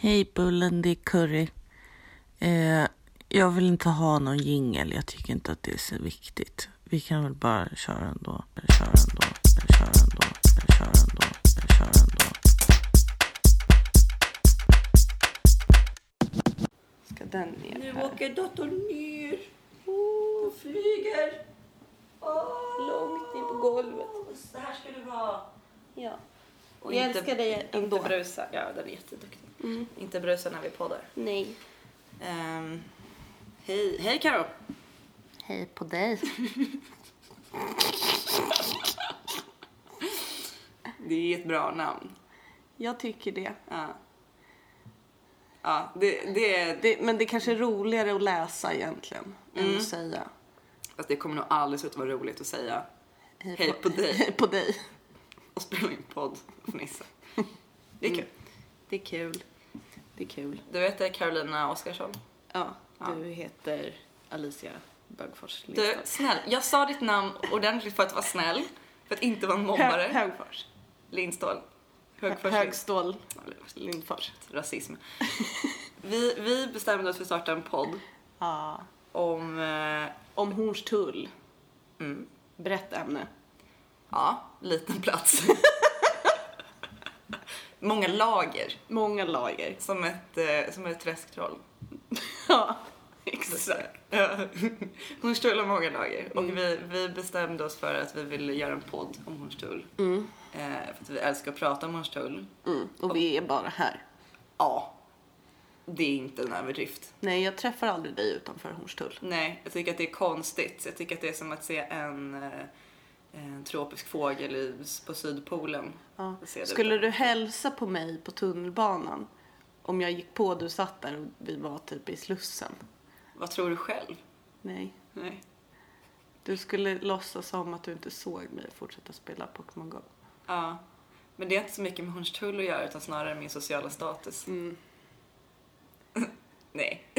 Hej Bullen, det är Curry. Eh, jag vill inte ha någon jingel. Jag tycker inte att det är så viktigt. Vi kan väl bara köra ändå. Köra ändå. Köra ändå. Köra ändå. Köra ändå. Ska den ner Nu här? åker datorn ner. Och flyger. Långt ner på golvet. Så här ska du vara. Ja. Och jag inte- älskar dig ändå. Inte brusa. Ja, den är jätteduktig. Mm. Inte brusa när vi poddar. Nej. Ehm, hej, hej Karo. Hej på dig. Det är ett bra namn. Jag tycker det. Ja. Ja, det, det är... det. Men det kanske är roligare att läsa egentligen Mm. än att säga. Fast det kommer nog aldrig sluta vara roligt att säga Hej på dig. Hej på dig. och spela in podd och fnissa. Det är kul. Det är kul. Det är kul. Du heter Carolina Oskarsson. Ja, Ja. du heter Alicia Bögfors Du, snäll. Jag sa ditt namn ordentligt för att vara snäll. För att inte vara en Hö- mobbare. Högfors. Lindstål. Högfors. Högstål Lindfors. Rasism. Vi, vi bestämde oss för att starta en podd Ja. om... Eh, Om Hornstull. mm, Brett ämne. ja, liten plats. Många lager. Många lager. Som ett, eh, som ett träsktroll. Ja, exakt. Hornstull har många lager. Och vi, vi bestämde oss för att vi ville göra en podd om Hornstull. Mm. Eh, för att vi älskar att prata om Hornstull. Mm. Och vi är bara här. Ja. Det är inte en överdrift. Nej, jag träffar aldrig dig utanför Hornstull. Nej, jag tycker att det är konstigt. Jag tycker att det är som att se en, eh, en tropisk fågel i, på Sydpolen. Ja. Skulle du hälsa på mig på tunnelbanan om jag gick på du satt där och vi var typ i Slussen? Vad tror du själv? Nej. Nej. Du skulle låtsas som att du inte såg mig fortsätta spela Pokémon Go. Ja. Men det är inte så mycket med Hornstull att göra utan snarare min sociala status. Mm. Nej.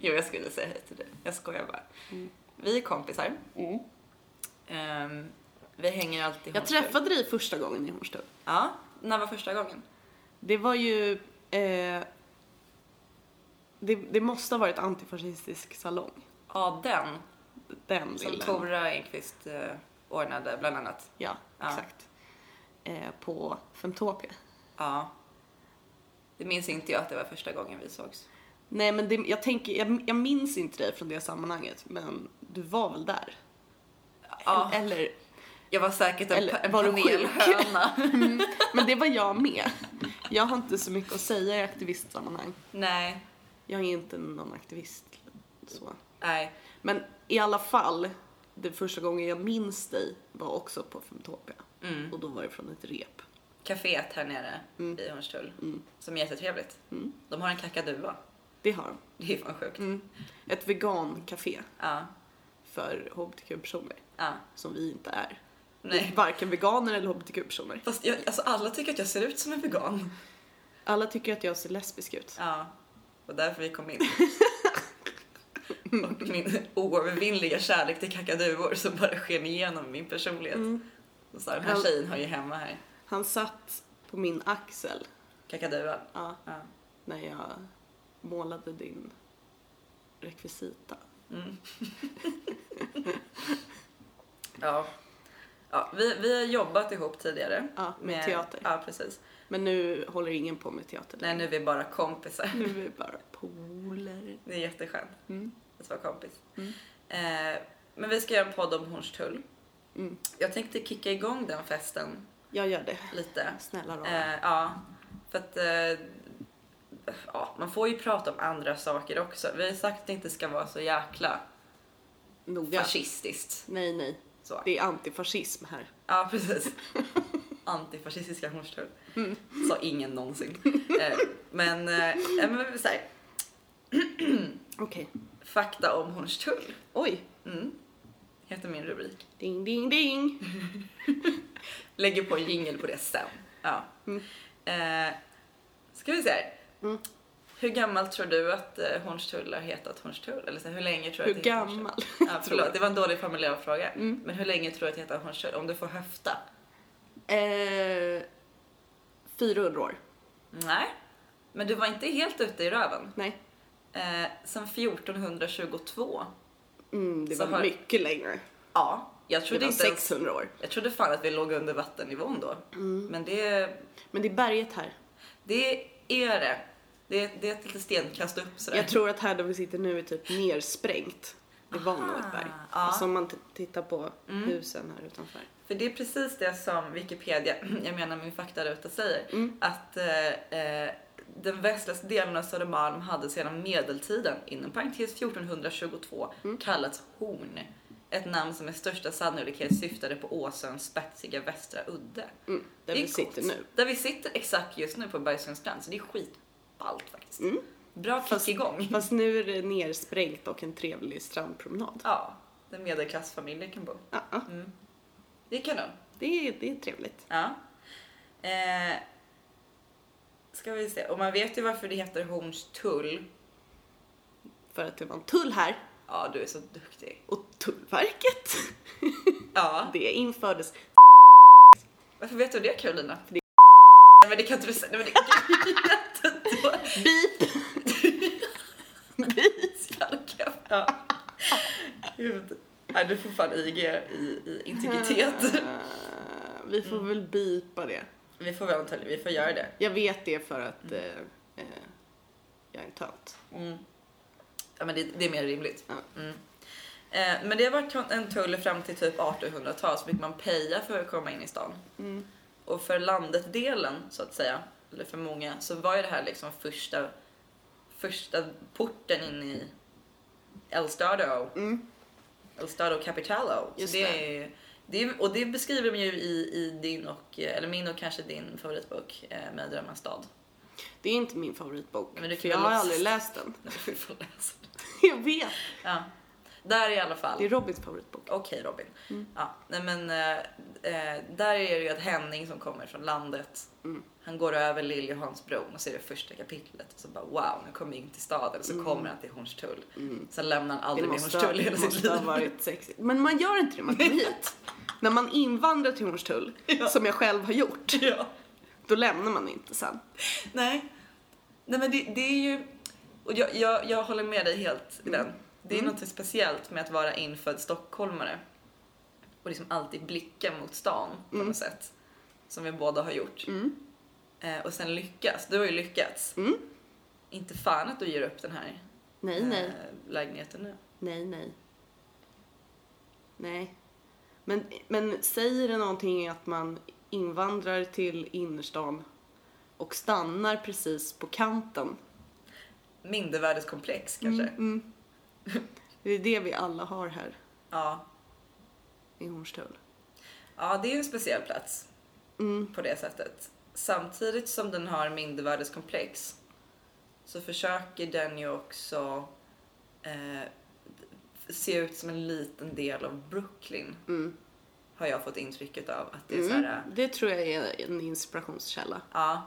jo, jag skulle säga hej till dig. Jag skojar bara. Mm. Vi är kompisar. Ehm, vi hänger alltid i Jag Hornstull. träffade dig första gången i Hornstull. Ja, när var första gången? Det var ju... Eh, det, det måste ha varit antifascistisk salong. Ja, den. Den Som bilden. Tora Enqvist eh, ordnade bland annat. Ja, Ja. exakt. Eh, på Femtopia. Ja. Det minns inte jag att det var första gången vi sågs. Nej men det, jag tänker, jag, jag minns inte dig från det sammanhanget men du var väl där? Ja. Eller, Jag var säkert en, Eller en var panelhöna. men det var jag med. Jag har inte så mycket att säga i aktivistsammanhang. Nej, Jag är inte någon aktivist. Så. nej. Men i alla fall, det första gången jag minns dig var också på Femtopia. Mm. Och då var det från ett rep. Caféet här nere Mm. i Hornstull. Mm. Som är jättetrevligt. Mm. De har en kakadua. Det har de. Det är fan sjukt. Mm. Ett vegancafé Ja, för hbtq-personer. ja. Som vi inte är. Nej. Varken veganer eller hbtq-personer. Fast jag, alltså alla tycker att jag ser ut som en vegan. Alla tycker att jag ser lesbisk ut. Ja, och därför vi kom in. och min oövervinnliga kärlek till kakaduor som bara sken igenom min personlighet. Mm. Och så här, den här tjejen hör ju hemma här. Han satt på min axel Kakaduan. ja, Ja. när jag målade din rekvisita. Mm. ja. Ja vi, vi har jobbat ihop tidigare. Ja, med teater. Ja, precis. Men nu håller ingen på med teater Nej, nu är vi bara kompisar. Nu är vi bara polare. Det är jätteskönt Mm. att vara kompis. Mm. Eh, men vi ska göra en podd om Hornstull. Mm. Jag tänkte kicka igång den festen Jag gör det. lite. Snälla rara. Eh, ja, för att eh, ja, man får ju prata om andra saker också. Vi har sagt att det inte ska vara så jäkla Noga. fascistiskt. Nej, nej. Så. Det är antifascism här. Ja, precis. Antifascistiska Hornstull. Mm. Sa ingen någonsin. eh, men, eh, men så här, Okej. fakta om Hornstull. Oj. Mm. Heter min rubrik. Ding, ding, ding. Lägger på en jingle på det sen. Ja. Mm. Eh, ska vi se här. Mm. Hur gammal tror du att eh, Hornstull har hetat Hornstull? Eller så, hur länge tror du Hur att det heter Hornstull? gammal? Ja, tror förlåt, det var en dålig formulerad fråga. Mm. Men hur länge tror du att det heter Hornstull? Om du får höfta. Eh, 400 år. Nej. Men du var inte helt ute i röven. Nej. Eh, sen 1422. Mm, det var har- mycket längre. Ja, jag Det trodde var inte ens, 600 år. Jag trodde fan att vi låg under vattennivån då. Mm. Men det, Men det är berget här. det är det. Det, det är ett litet stenkast upp sådär. Jag tror att här där vi sitter nu är typ nersprängt. Det var nog ett berg. ja. Alltså om man tittar på husen här utanför. För det är precis det som Wikipedia, jag menar min faktaruta säger. Mm. Att eh, eh, den västligaste delen av Södermalm hade sedan medeltiden, inom parentes 1422, Mm. kallats Horn. Ett namn som med största sannolikhet syftade på åsöns spetsiga västra udde. Mm, där vi sitter nu. Där vi sitter exakt just nu på Bergsunds strand, så det är skitballt faktiskt. Bra Mm. Fast- igång. Fast nu är det nersprängt och en trevlig strandpromenad. Ja, där medelklassfamiljer kan bo. Ja, ja. Det är kanon. det, är, det är trevligt. Ja. Eh, ska vi se. Och man vet ju varför det heter Hornstull. För att det var en tull här. Ja, du är så duktig. Och Tullverket, Ja. det infördes. Varför vet du det Carolina? Det- Nej men det kan inte du säga. Nej, men det... Beep! Skalka. Ja. Gud. Nej, du får fan IG i, i integritet. Eh, vi får väl bipa det. Vi får väl antagligen, vi får göra det. Jag vet det för att eh, eh, jag är en tönt. Mm. Ja men det, det är mer rimligt. Mm. Eh, men det har varit en tull fram till typ 1800-tal så fick man peja för att komma in i stan. Mm. Och för landet-delen så att säga, eller för många, så var ju det här liksom första, första porten in i El Stado. Mm. El Stado Capitalo. Just så det. Är, det är, och det beskriver de ju i, i din och, eller min och kanske din favoritbok eh, med Drömmens stad. Det är inte min favoritbok. Men du kan för jag har aldrig läst den. Nu får vi få läsa den. Jag vet. Ja. Där i alla fall. Det är Robins favoritbok. Okej Robin. Mm. Ja, nej men eh, eh, där är det ju att Henning som kommer från landet, Mm. han går över Liljeholmsbron och ser det första kapitlet och så bara wow, nu kommer jag in till staden så kommer han till Hornstull. Sen lämnar han Mm. Det aldrig mer Hornstull det hela sitt måste ha liv. varit sexigt. Men man gör inte det man kommer hit. när man invandrar till Hornstull, som jag själv har gjort, Ja. då lämnar man inte sen. Nej. Nej men det, det är ju, och jag, jag, jag håller med dig helt i den. Det är något speciellt med att vara infödd stockholmare och liksom alltid blicka mot stan på något sätt. Som vi båda har gjort. Eh, och sen lyckas. Du har ju lyckats. Mm. Inte fan att du ger upp den här Nej, eh, nej. lägenheten nu. Nej, nej. Nej. Men, men säger det någonting att man invandrar till innerstan och stannar precis på kanten? Mindervärdeskomplex kanske. Mm. Det är det vi alla har här Ja. i Hornstull. ja, det är en speciell plats Mm. på det sättet. Samtidigt som den har mindervärdeskomplex så försöker den ju också eh, se ut som en liten del av Brooklyn. Mm. Har jag fått intrycket av. Att det är Mm. så här, Det tror jag är en inspirationskälla. ja,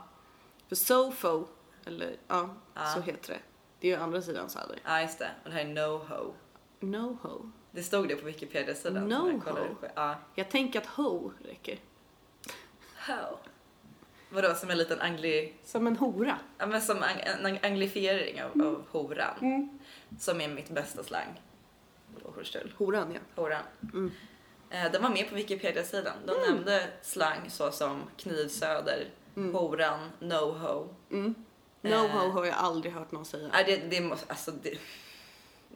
För Sofo, eller ja, Ja. så heter det. Det är ju andra sidan Söder. ja just det. Och det här är NoHo. NoHo. Det stod det på Wikipedia-sidan. NoHo? Ja. Jag tänker att ho räcker. Ho. Vadå, som en liten angli... Som en hora. Ja, men som ang en anglifiering av, av horan. Som är mitt bästa slang på Hornstull. Horan, ja. Horan. Mm. Eh, den var med på Wikipedia-sidan. De nämnde slang såsom knivsöder, horan, no-ho. Mm. Eh. NoHo har jag aldrig hört någon säga. Nej, det, det, måste, alltså, det,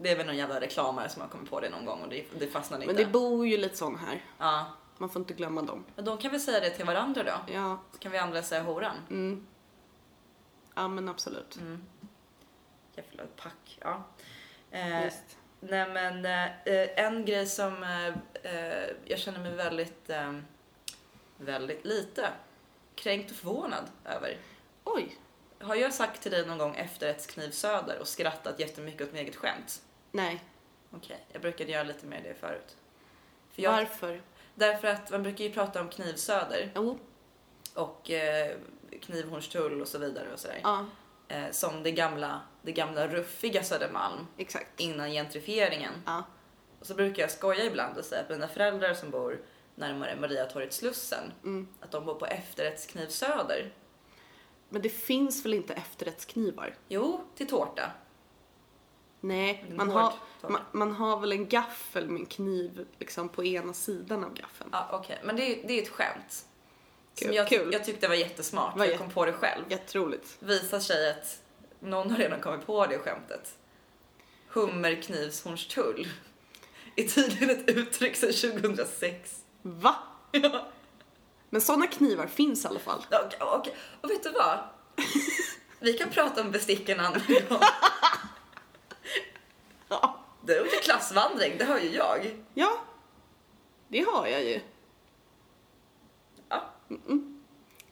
det är väl någon jävla reklamare som har kommit på det någon gång och det, det fastnade Men inte. det bor ju lite sån här. ja. Man får inte glömma dem. Men de kan väl säga det till varandra då? Ja, Så kan vi andra säga horan. mm. ja men absolut. Mm. Jävla pack. Ja. Eh, Visst. nej men eh, en grej som eh, eh, jag känner mig väldigt, eh, väldigt lite kränkt och förvånad över. Oj, Har jag sagt till dig någon gång efterrättskniv söder och skrattat jättemycket åt mitt eget skämt? nej. Okej, jag brukade göra lite mer det förut. För jag, Varför? Därför att man brukar ju prata om knivsöder Jo, och eh, knivhornstull och så vidare och sådär. ja, Eh, som det gamla, det gamla ruffiga Södermalm exakt. innan gentrifieringen. Ja, Och så brukar jag skoja ibland och säga att mina föräldrar som bor närmare Mariatorget Slussen, mm. att de bor på efterrättskniv söder. Men det finns väl inte efterrättsknivar? Jo, till tårta. Nej, man har, man, man har väl en gaffel med en kniv liksom på ena sidan av gaffeln. Ja, okej. Men det är, det är ett skämt. Som Kul, jag, kul. jag tyckte var jättesmart, Vad för jag kom på det själv. Jätteroligt. Visar sig att någon har redan kommit på det skämtet. Hummerknivshornstull är tydligen ett uttryck sedan 2006. Va? Ja. Men sådana knivar finns i alla fall. Okej, okej. Och vet du vad? Vi kan prata om bestick en annan gång. Ja. Du är ute klassvandring, det hör ju jag. Ja, det har jag ju. Ja.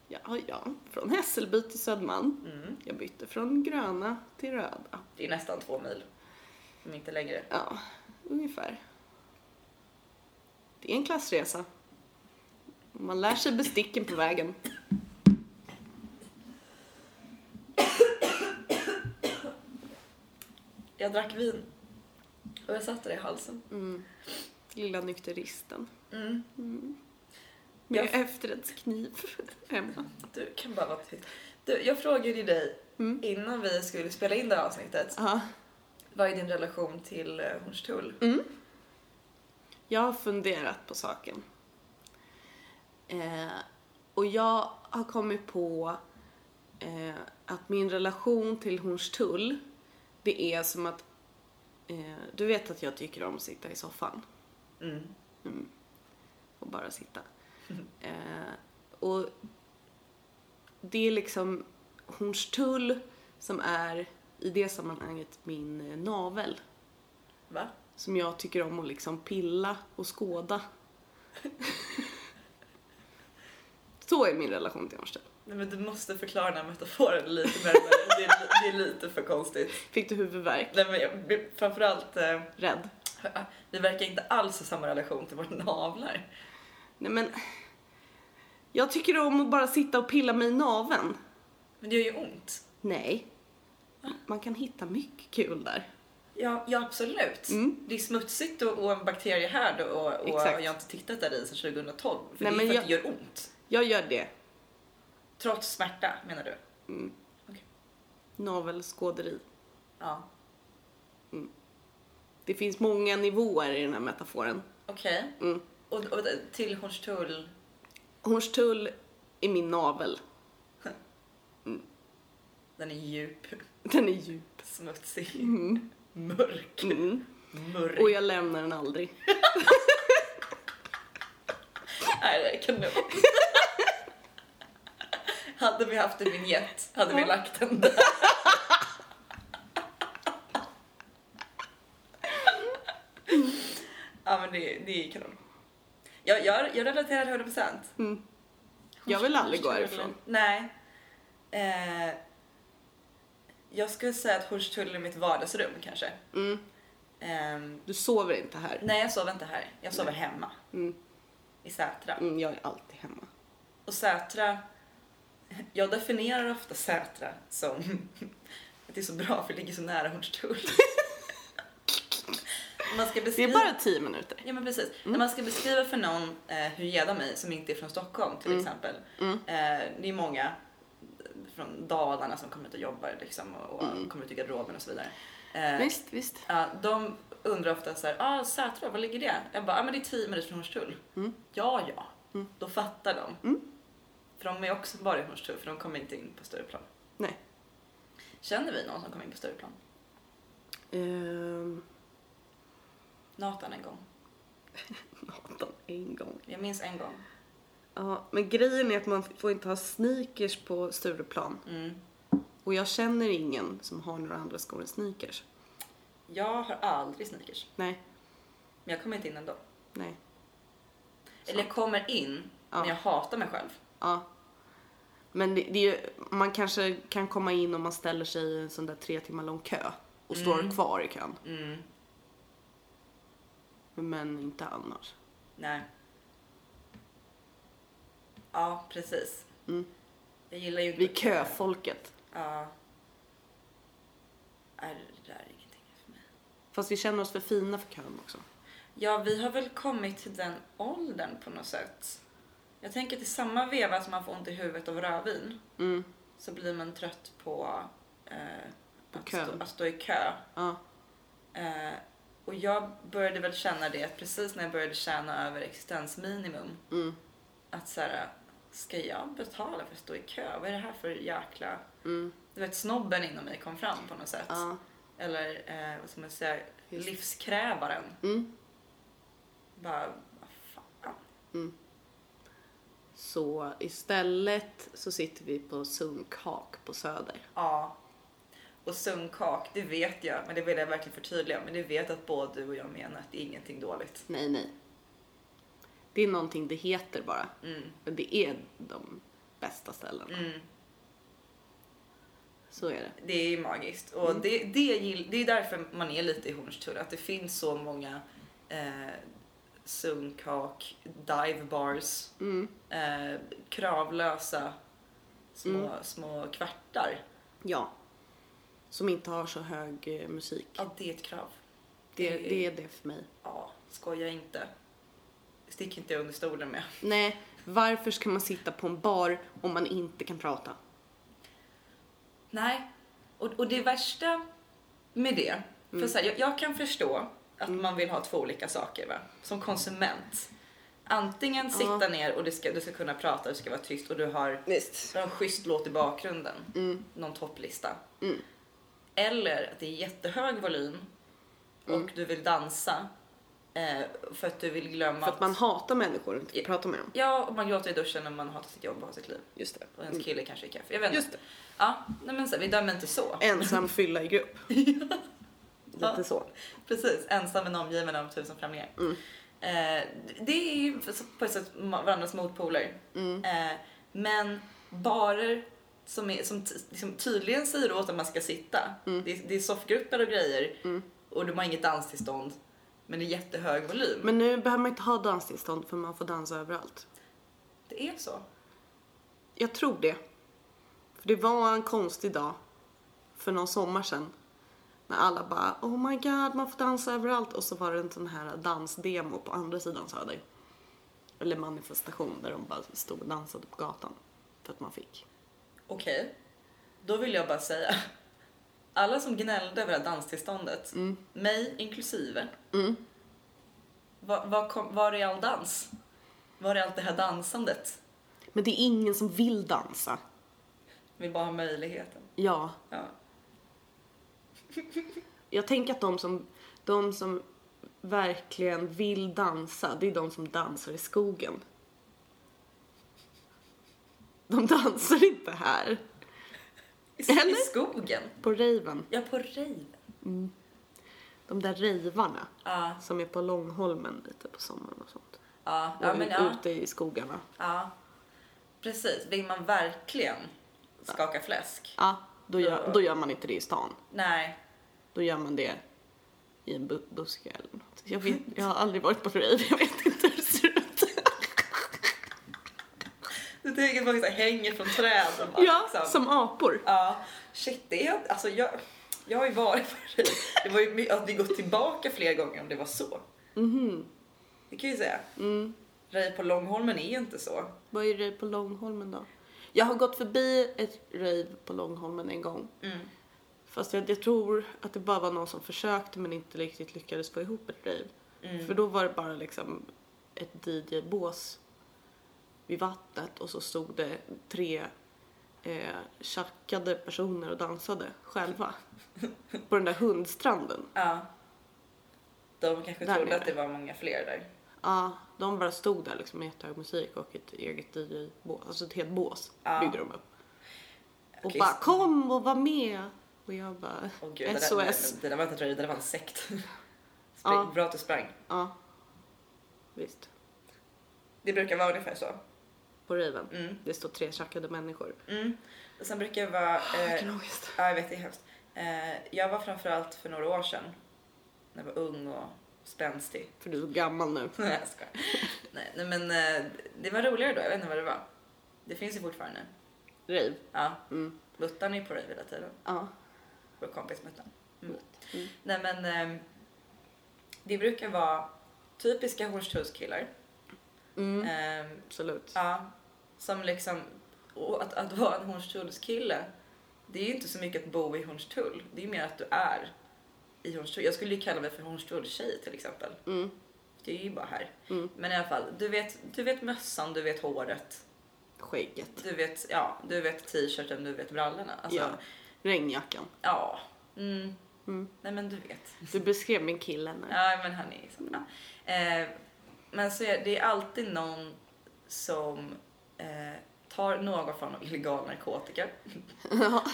Ja, ja. Från Hässelby till Södermalm. Mm. Jag bytte från gröna till röda. Det är nästan två mil. Om inte längre. Ja, ungefär. Det är en klassresa. Man lär sig besticken på vägen. Jag drack vin. Och jag satte det i halsen. Mm. Lilla nykteristen. Mm. Med Jag- efterrättskniv hemma. Du kan bara vara tyst. Du, jag frågade ju dig Mm. innan vi skulle spela in det här avsnittet. Ja. Vad är din relation till eh, Hornstull? Mm. Jag har funderat på saken. Eh, och jag har kommit på eh, att min relation till Hornstull, det är som att eh, du vet att jag tycker om att sitta i soffan Mm. och bara sitta. Eh, och det är liksom Hornstull som är i det sammanhanget min eh, navel. Va? som jag tycker om att liksom pilla och skåda. Så är min relation till Hornstull. Nej men du måste förklara den här metaforen lite närmare. det, är, det är lite för konstigt. Fick du huvudvärk? Nej men jag, framförallt, eh, Rädd? vi verkar inte alls ha samma relation till våra navlar. Nej men, jag tycker om att bara sitta och pilla mig i naveln. Men det gör ju ont. Nej. Man kan hitta mycket kul där. Ja, ja absolut. Mm. Det är smutsigt och, och en bakteriehärd och, och Exakt. jag har inte tittat där i sedan 2012. För Nej, det är för jag- att det gör ont. Jag gör det. Trots smärta menar du? Navelskåderi. Ja. Det finns många nivåer i den här metaforen. Okej. Mm. Och, och till Hornstull, Hornstull är min navel. den är djup, Den är djup. smutsig, Mm. mörk, Mm. mörk. Och jag lämnar den aldrig. Nej, det är kanon. hade vi haft en vignett hade vi lagt den där. ja men det, det är kanon. Jag, jag, jag relaterar 100%. Mm. Jag vill aldrig gå härifrån. Nej. Eh, jag skulle säga att Hornstull är mitt vardagsrum kanske. Mm. Ehm, Du sover inte här. nej, jag sover inte här. Jag sover hemma Mm. i Sätra. Mm, jag är alltid hemma. Och Sätra, jag definierar ofta Sätra som att det är så bra för det ligger så nära Hornstull. man ska Det beskriva... är bara tio minuter. Ja men precis. När man ska beskriva för någon eh, hur gädda mig som inte är från Stockholm till exempel. Mm. Eh, det är många från Dalarna som kommer ut och jobbar liksom och, och kommer ut i garderoben och så vidare. Eh, Visst, visst. Ja, de undrar ofta så här, ah, Sätra, var ligger det? Jag bara, ah, men det är 10 minuter från Hornstull. Mm. Ja, ja. Då fattar de. För de är också bara i Hornstull, för de kommer inte in på Stureplan. Nej. Känner vi någon som kom in på Stureplan? Ehm, Nathan en gång. Nathan, en gång. Jag minns en gång. Ja, men grejen är att man får inte ha sneakers på Stureplan. Mm. Och jag känner ingen som har några andra skor än sneakers. Jag har aldrig sneakers. Nej, Men jag kommer inte in ändå. nej. Eller jag kommer in, Ja. men jag hatar mig själv. Ja. Men det, det är man kanske kan komma in om man ställer sig i en sån där tre timmar lång kö och står kvar i kön. Mm. Men inte annars. Nej. Ja, precis. Mm. Jag gillar ju inte Vi köfolket. Ja. Nej, det där är ingenting för mig. Fast vi känner oss för fina för kön också. Ja, vi har väl kommit till den åldern på något sätt. Jag tänker att i samma veva som man får ont i huvudet av rödvin Mm. så blir man trött på eh, att, kön. stå, att stå i kö. Ja. Eh, och jag började väl känna det precis när jag började tjäna över existensminimum. Mm. Att så här, ska jag betala för att stå i kö? Vad är det här för jäkla... Mm. Du vet, snobben inom mig kom fram på något sätt. Ja. Eller eh, vad ska man säga, Just. livskrävaren. Mm. Bara, vad fan. Så istället så sitter vi på sunkak på Söder. Ja. Och sunkak, det vet jag, men det vill jag verkligen förtydliga. Men det vet att både du och jag menar att det är ingenting dåligt. Nej, nej. Det är någonting det heter bara. Mm. Men det är de bästa ställena. Mm. Så är det. Det är ju magiskt. Och Mm. det, det, det är därför man är lite i Hornstull, att det finns så många eh, sunkak, dive bars, Mm. eh, kravlösa små, Mm. små kvartar. Ja. Som inte har så hög eh, musik. Ja, det är ett krav. Det, det är det för mig. Ja, skoja inte. Stick inte under stolen med. Nej, varför ska man sitta på en bar om man inte kan prata? Nej. Och, och det värsta med det, för så här, jag, jag kan förstå att man vill ha två olika saker va? som konsument. Antingen sitta ner och det ska, du ska kunna prata, det ska vara tyst och du har, Visst. du har en schysst låt i bakgrunden, någon topplista. Mm. Eller att det är jättehög volym och Mm. du vill dansa eh, för att du vill glömma För att man hatar människor och inte Ja. prata med dem. Ja, och man gråter i duschen när man hatar sitt jobb och har sitt liv. Just det. Och ens kille kanske är kaffe. Jag vet inte. Just det. Ja, nej men så, vi dömer inte så. Ensam fylla i grupp. Lite Ja. så. Precis, ensam men omgiven av tusen främlingar. Mm. Eh, det är ju på ett sätt varandras motpoler. Mm. Eh, men barer som, är, som t- liksom tydligen säger åt att man ska sitta. Mm. Det, är, det är soffgrupper och grejer och de har inget danstillstånd. Men det är jättehög volym. Men nu behöver man inte ha danstillstånd för man får dansa överallt. Det är så. Jag tror det. För det var en konstig dag för någon sommar sedan. När alla bara oh my god man får dansa överallt och så var det en sån här dansdemo på andra sidan Söder. Eller manifestation där de bara stod och dansade på gatan. För att man fick. Okej, då vill jag bara säga. Alla som gnällde över det här danstillståndet, mig inklusive. Mm. Var, var, kom, var är all dans? Var är allt det här dansandet? Men det är ingen som vill dansa. Vi bara har möjligheten. Ja, Ja. Jag tänker att de som, de som verkligen vill dansa, det är de som dansar i skogen. De dansar inte här. I, I Eller? skogen? På raven. Ja, på raven. De där rejvarna Ja, som är på Långholmen lite på sommaren och sånt. ja, Och ja, men ja, ute i skogarna. ja. Precis. Vill man verkligen skaka fläsk? Ja, då gör, då gör man inte det i stan. Nej. Då gör man det i en bu- buske eller något. Jag, vet, jag har aldrig varit på rave, jag vet inte hur det ser ut. Du tänker så här hänger från träd och bara, Ja, liksom. som apor. Ja, shit, det är, alltså jag, jag har ju varit på det. Det var ju att vi gått tillbaka fler gånger om det var så. Mhm. Det kan jag ju säga. Mm. Rave på Långholmen är ju inte så. Vad är rave på Långholmen då? Jag har gått förbi ett rave på Långholmen en gång. Mm. Fast jag, jag tror att det bara var någon som försökte men inte riktigt lyckades få ihop ett rave. Mm. För då var det bara liksom ett DJ-bås vid vattnet och så stod det tre eh, tjackade personer och dansade själva. På den där hundstranden. Ja. De kanske Där trodde nere. att det var många fler där. Ja, de bara stod där liksom med jättehög musik och ett eget DJ-bås. Alltså ett helt bås Ja. byggde de upp. Och Okej, bara kom och var med. Och jag bara Åh gud, det, SOS. där, det där var inte det där var en sekt. Spring, Ja. Bra att du sprang. Ja, visst. Det brukar vara ungefär så. På raven. Mm. Det står tre tjackade människor. Mm. Och sen brukar det vara... Eh, Vilken ångest. ja, jag vet, det är hemskt. Eh, jag var framförallt för några år sedan. När jag var ung och spänstig. För du är så gammal nu. Nej, jag skojar. nej, nej, men eh, det var roligare då. Jag vet inte vad det var. Det finns ju fortfarande. Rave. Ja. Mm. Muttan är ju på rave hela tiden. Ja. Vår kompis Muttan. Mm. Mm. Nej men eh, det brukar vara typiska Hornstullskillar. Mm. Eh, Absolut. ja, som liksom Och att, att vara en Hornstullskille, det är ju inte så mycket att bo i Hornstull. Det är mer att du är i Hornstull. Jag skulle ju kalla mig för Hornstulltjej till exempel. Mm. Det är ju bara här. Mm. Men i alla fall, du vet, du vet mössan, du vet håret. Skägget. Du vet, ja, du vet t-shirten, du vet brallorna. Alltså, Ja. Regnjackan. ja. Mm. Mm. Nej men du vet. Du beskrev min kille nu. Ja men han är liksom, ja. eh, Men så är det är alltid någon som eh, tar någon form av illegal narkotika. Ja.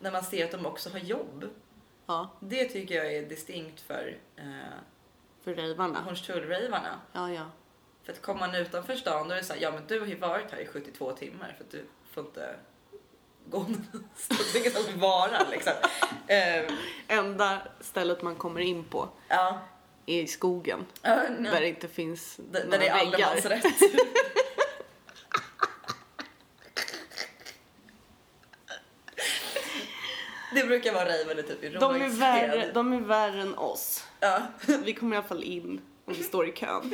När man ser att de också har jobb. Ja. Det tycker jag är distinkt för eh, För rejvarna. Hornstullravarna. Ja, ja. För att komma man utanför stan då är det så här, ja men du har ju varit här i 72 timmar för att du får inte gå någonstans. Att vara liksom. Eh, Enda stället man kommer in på ja. är i skogen. Ja, Där det inte finns Där, några där det är väggar. allemansrätt. det brukar vara rejvare typ i De är, värre, de är värre än oss. Ja, Vi kommer i alla fall in om vi står i kön.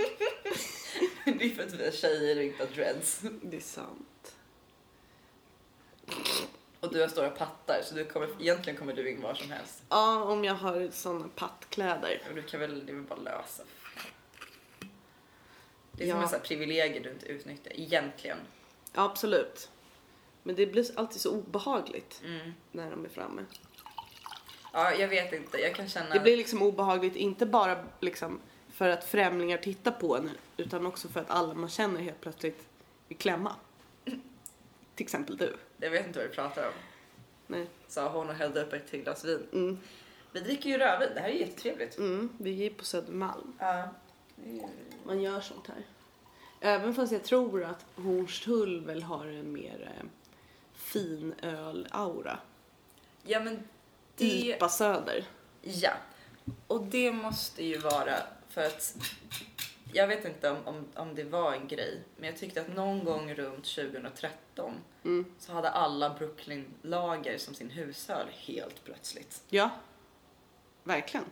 det är för att vi är tjejer och inte har dreads. Det är sant. Och du har stora pattar så du kommer, egentligen kommer du in var som helst. Ja, om jag har såna pattkläder. Och du kan väl, det är väl bara lösa. Det är Ja. som en sån här privilegier du inte utnyttjar, egentligen. Ja, absolut. Men det blir alltid så obehagligt Mm. när de är framme. Ja, jag vet inte, jag kan känna... Det blir liksom obehagligt inte bara liksom för att främlingar tittar på en utan också för att alla man känner helt plötsligt vill klämma. Till exempel du. Jag vet inte vad du pratar om. Nej. Sa hon och hällde upp ett till glas vin. Mm. Vi dricker ju rödvin, det här är jättetrevligt. Mm, vi är på Södermalm. Ja. är- Man gör sånt här. Även fast jag tror att Hornstull väl har en mer eh, fin öl-aura. Ja men det... IPA Söder. Ja. Och det måste ju vara för att jag vet inte om, om, om det var en grej, men jag tyckte att någon gång runt 2013 Mm. så hade alla Brooklyn-lager som sin husöl helt plötsligt. Ja, verkligen.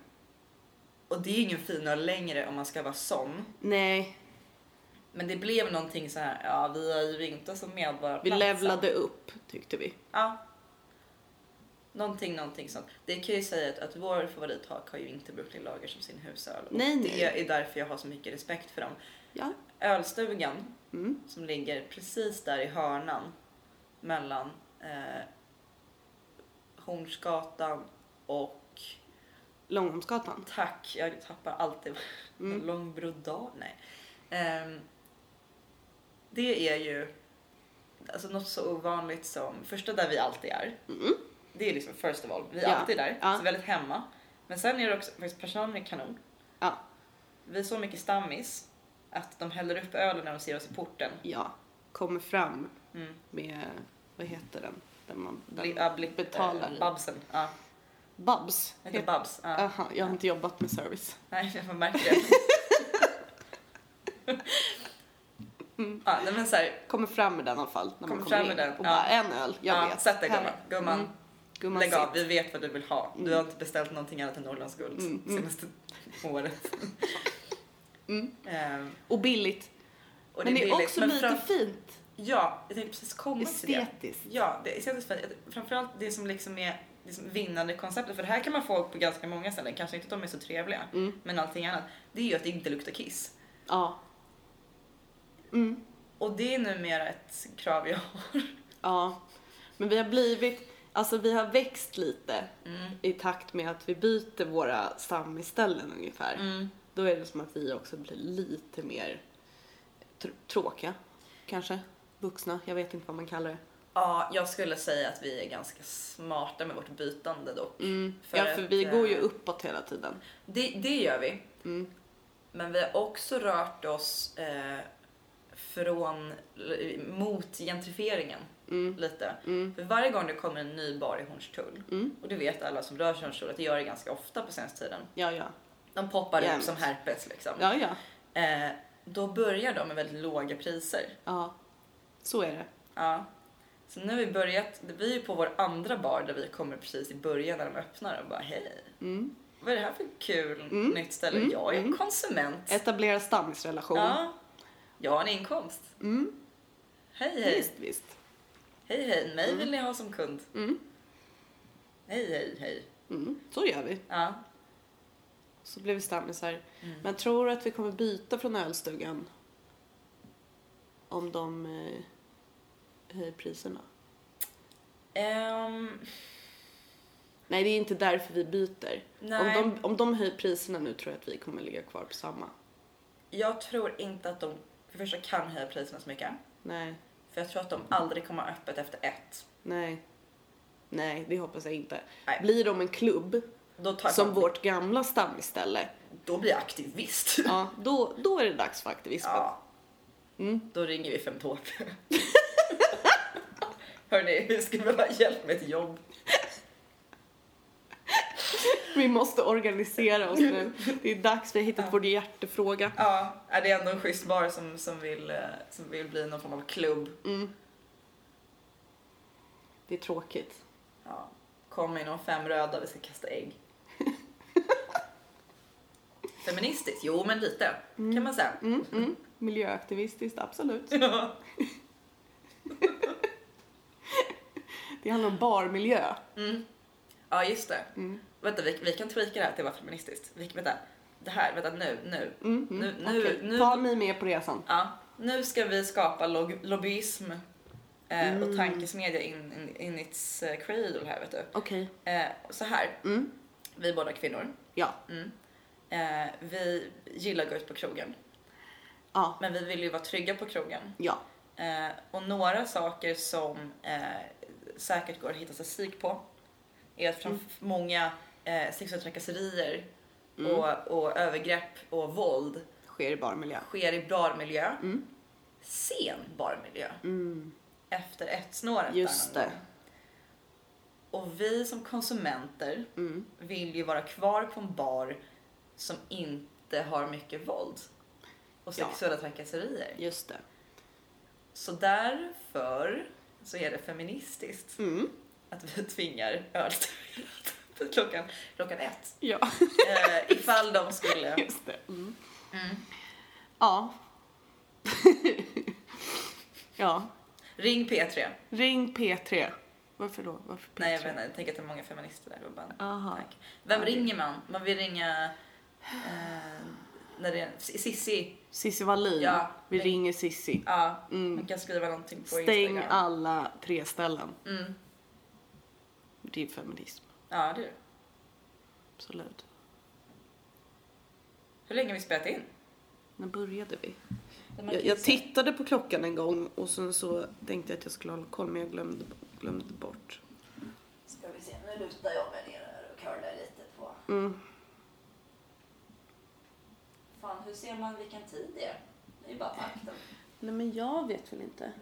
Och det är ingen finöl längre om man ska vara sån. Nej, Men det blev någonting så här, ja vi är ju inte som vi medborgarplatsen. levlade upp tyckte vi. Ja. Någonting, någonting sånt. Det kan jag ju säga att, att vår favorithak har ju inte Brooklyn Lager som sin husöl. Och Nej, det nej. är därför jag har så mycket respekt för dem. Ja. Ölstugan Mm. som ligger precis där i hörnan mellan eh, Hornsgatan och Långholmsgatan. Tack, jag tappar alltid Mm. Långbrodal, nej. Ehm, det är ju alltså något så ovanligt som, första där vi alltid är, Mm. det är liksom first of all, vi är Ja. alltid där, Ja. så väldigt hemma. Men sen är det också, faktiskt personalen är kanon. Ja. Vi är så mycket stammis att de häller upp ölen när de ser oss i porten. Ja, kommer fram Mm. med, vad heter den? Där man ja, bli, betalar. eh, Babsen. Ja, Babs. heter Het- Babs. Ja. Aha, jag har inte jobbat med service. Nej, jag märker det. Mm. Ja, men så här, Kommer fram med den i alla fall. När man Kommer fram in. med den, Och ja. bara en öl, jag ja, vet. sätt dig gumman. Gumman, Mm. Gumman lägg av, vi vet vad du vill ha. Du Mm. har inte beställt någonting annat än Norrlandsguld Mm, mm. senaste året. Ehm, Och billigt. och men det är, billigt, också men lite fint. Ja, jag tänkte precis komma till det. Estetiskt. Ja, det är estetiskt fint. Framförallt det som liksom är liksom vinnande konceptet, för det här kan man få på ganska många ställen, kanske inte att de är så trevliga, men allting annat, det är ju att det inte luktar kiss. Ja. Mm. Och det är numera ett krav jag har. Ja. Men vi har blivit, alltså vi har växt lite Mm. i takt med att vi byter våra stammisställen ungefär. Mm. Då är det som att vi också blir lite mer tr- tråkiga, kanske. Vuxna, jag vet inte vad man kallar det. Ja, jag skulle säga att vi är ganska smarta med vårt bytande dock. Mm. För ja, för att, vi går ju eh, uppåt hela tiden. Det, det gör vi. Mm. Men vi har också rört oss eh, från, mot gentrifieringen Mm. lite. Mm. För varje gång det kommer en ny bar i Hornstull, Mm. och det vet alla som rör sig i Hornstull att det gör det ganska ofta på senaste tiden. Ja, ja. De poppar Jämt. upp som herpes liksom. Ja, ja. Eh, då börjar de med väldigt låga priser. Ja. Så är det. Ja. Så nu har vi börjat, vi är ju på vår andra bar där vi kommer precis i början när de öppnar och bara hej, Mm. vad är det här för kul Mm. nytt ställe? Mm. Jag är konsument. Etablera stammisrelation. Ja, jag har en inkomst. Mm. Hej hej. Visst, visst. Hej hej, mig vill ni ha som kund. Mm. Hej hej hej. Mm. Så gör vi. Ja. Så blev vi stammisar. Mm. Men tror du att vi kommer byta från ölstugan? Om de eh, höjer priserna? Ehm, Nej, det är inte därför vi byter. Om de, om de höjer priserna nu tror jag att vi kommer ligga kvar på samma. jag tror inte att de för det första kan höja priserna så mycket. Nej, För jag tror att de aldrig kommer ha öppet efter ett. nej. Nej, det hoppas jag inte. Nej. Blir de en klubb, som vårt gamla stammisställe, då blir jag aktivist. ja, då, då är det dags för aktivismen. Ja. Mm. Då ringer vi Femtåp. Hörni, vi skulle behöva hjälp med ett jobb. Vi måste organisera oss nu. Det är dags, vi har hittat Ja. vår hjärtefråga. Ja, är det är ändå en schysst bar som, som, vill, eh, som vill bli någon form av klubb. Mm. Det är tråkigt. Ja. Kom in om fem röda, vi ska kasta ägg. Feministiskt? Jo, men lite kan man säga. Mm, mm. Miljöaktivistiskt, absolut. Ja. Det handlar om barmiljö. Mm. Ja, just det. Mm. Vänta, vi, vi kan tweaka det här till att vara feministiskt. Vi, vänta, det här, vänta nu, nu. Mm, mm. Nu- nu- Okej, nu- Ta mig med på resan. Ja, nu ska vi skapa log- lobbyism eh, och Mm. tankesmedja in, in, in its eh, cradle här vet du. Okej. Eh, så här, Mm. vi är båda kvinnor. Ja. Mm. Eh, vi gillar att gå ut på krogen, Ja. men vi vill ju vara trygga på krogen. Ja. Eh, och några saker som eh, säkert går att hitta statistik på är att från många eh, sexuella trakasserier Mm. och, och övergrepp och våld Sker i barmiljö. sker i barmiljö, Mm. sen barmiljö, Mm. efter ett snåret Just det. Och vi som konsumenter Mm. vill ju vara kvar på en bar som inte har mycket våld och Ja. sexuella trakasserier. Just det. Så därför så är det feministiskt Mm. att vi tvingar öl klockan, klockan ett. Ja. Eh, ifall de skulle... Just det. Mm. Mm. Ja. ja. Ring P3. Ring P3. Varför då? Varför P3? Nej jag vet inte, jag tänker att det är många feminister där. Bara Aha. tanke. Vem Ja, ringer man? Man vill ringa... Eh, när det är Sissi. Cissi Wallin. Ja. Vi Ring- ringer Cissi. Ja, Mm. man kan skriva någonting på Stäng Instagram. alla tre ställen. Mm. Det är feminism. Ja, det är det. Absolut. Hur länge har vi spelat in? När började vi? Jag, jag tittade på klockan en gång och sen så tänkte jag att jag skulle hålla koll men jag glömde, glömde bort. Ska vi se, nu lutar jag mig ner och curlar lite på... Mm. Fan, hur ser man vilken tid det är? Det är ju bara på akten. Nej men jag vet väl inte.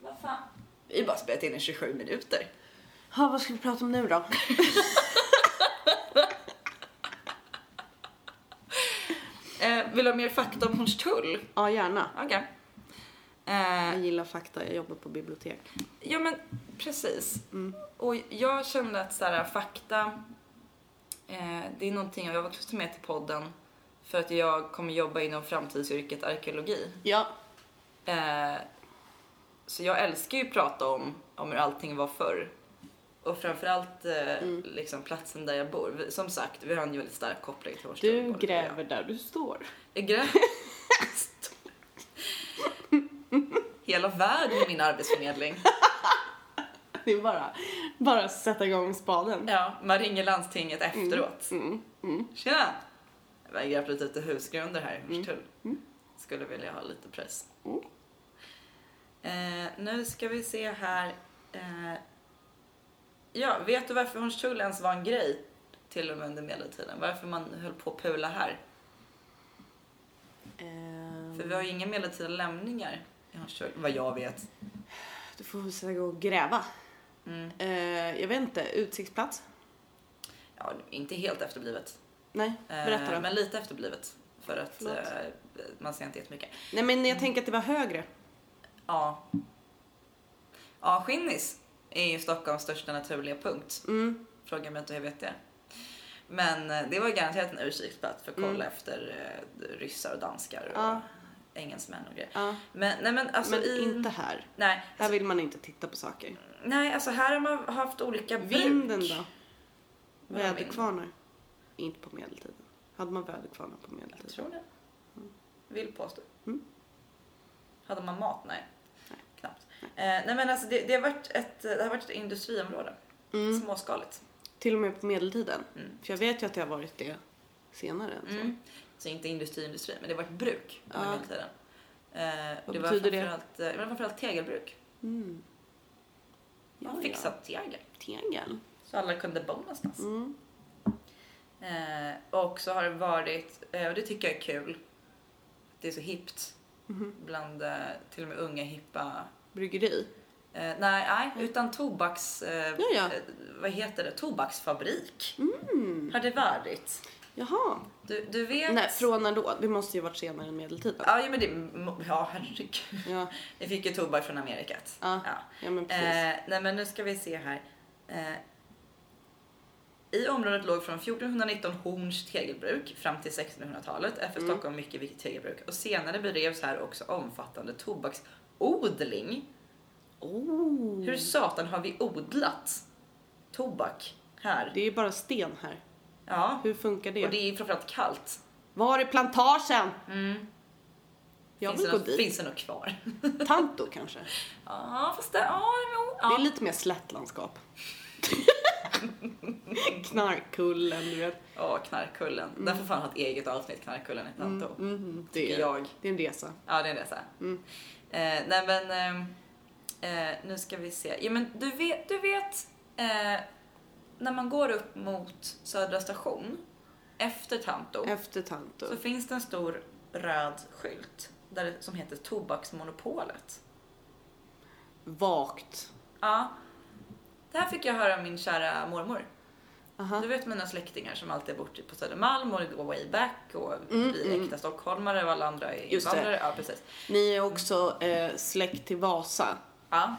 Vad fan? Vi har bara spelat in i 27 minuter. Ha, vad ska vi prata om nu då? Eh, vill du ha mer fakta om Hornstull? Ja, gärna. Jag Eh, gillar fakta, jag jobbar på bibliotek. ja men precis. Mm. Och jag kände att så här, fakta, eh, det är någonting jag också ta med till podden. För att jag kommer jobba inom framtidsyrket arkeologi. Ja. Eh, så jag älskar ju att prata om, om hur allting var förr. Och framförallt eh, Mm. liksom platsen där jag bor. Som sagt, vi har en väldigt stark koppling till Hornstull. Du gräver där du står. Jag gräver. Hela världen är min arbetsförmedling. Det är bara, bara sätta igång spaden. Ja, man ringer landstinget efteråt. Mm. Mm. Tjena! Jag har grävt lite husgrunder här i Hornstull. Mm. Skulle vilja ha lite press. Mm. Eh, nu ska vi se här. Eh, ja, vet du varför Hornstull ens var en grej till och med under medeltiden? Varför man höll på att pula här? Ehm, För vi har ju inga medeltida lämningar i Hornstull, vad jag vet. Du får väl igång och gräva. Mm. Eh, jag vet inte, utsiktsplats? Ja, inte helt efterblivet. Nej, Eh, berätta då. Men lite efterblivet. För att eh, man ser inte jättemycket. Nej men jag tänker att det var högre. Ja. Ja, Skinnis är ju Stockholms största naturliga punkt. Mm. Fråga mig inte hur jag vet det. Men eh, det var garanterat en utkiksplats för att kolla Mm. efter eh, ryssar och danskar och Ja. engelsmän och grejer. Ja. Men, nej men alltså Men i... inte här. Nej, Här vill man inte titta på saker. nej, alltså här har man haft olika Vinden bruk. då? Vadå Väderkvarnar? Inte på medeltiden. Hade man väderkvarnar på Jag medeltiden? tror det. Vill påstå. Mm. Hade man mat? Nej. Nej. Knappt. Eh, nej men alltså det, det, har varit ett, det har varit ett industriområde. Mm. Småskaligt. Till och med på medeltiden. Mm. För jag vet ju att det har varit det senare så. Mm. Så inte industri, industri, men det har varit bruk under Ja. medeltiden. Eh, Vad det betyder det? var framförallt, eh, det var framförallt tegelbruk. Mm. Ja, Man fixade tegel. ja. Tegel. Så alla kunde bo någonstans. Mm. Eh, och så har det varit, eh, och det tycker jag är kul, det är så hippt Mhm. bland eh, till och med unga hippa Bryggeri. Eh, nej, nej, utan tobaks... Eh, Ja, ja. eh, vad heter det? Tobaksfabrik. Mm. Har det varit? Jaha. Du, du vet... Nej, från när då? Det måste ju varit senare än medeltiden. Ja, ja, men det... Ja, herregud. Ja, Vi fick ju tobak från Amerikat. Ja. Ja. ja men precis. Eh, nej, men nu ska vi se här. I området låg från 1419 Horns tegelbruk fram till 1600-talet. Efter Mm. Stockholm mycket viktigt tegelbruk. Och senare bedrevs här också omfattande tobaksodling. oh. Hur satan har vi odlat tobak här? Det är ju bara sten här. Ja, Hur funkar det? och det är framförallt kallt. Var är plantagen? Mm. Jag finns, vill det gå något, dit. finns det något kvar? Tanto kanske? Ja, fast det... Ja, ja. Det är lite mer slättlandskap. Knarkkullen, du vet. Ja, Knarkkullen. Den får fan ha ett eget avsnitt, Knarkkullen i Tanto. Mm, det, Tycker är, jag. det är en resa. Ja, det är det så. här. Mm. Eh, nej men, ehm, eh, nu ska vi se. Ja men du vet, du vet eh, när man går upp mot Södra station efter Tanto Efter Tanto. så finns det en stor röd skylt där det, som heter Tobaksmonopolet. Vagt. Ja. Det här fick jag höra av min kära mormor. Aha. Du vet mina släktingar som alltid har bott på Södermalm och det går way back och Mm, vi är mm. äkta stockholmare och alla andra är Just det. invandrare. Ja, precis. Ni är också eh, släkt till Vasa. Ja.